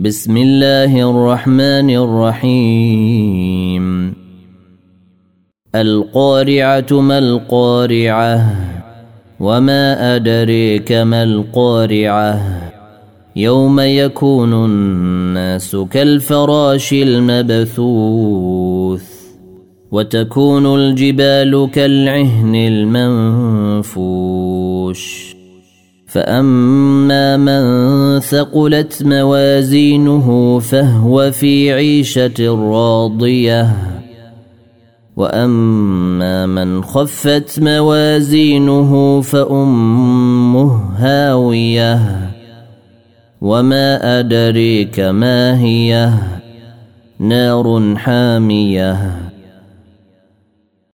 بسم الله الرحمن الرحيم. القارعة ما القارعة؟ وما أدريك ما القارعة؟ يوم يكون الناس كالفراش المبثوث وتكون الجبال كالعهن المنفوش. فاما من ثقلت موازينه فهو في عيشه راضيه واما من خفت موازينه فامه هاويه وما ادريك ما هي نار حاميه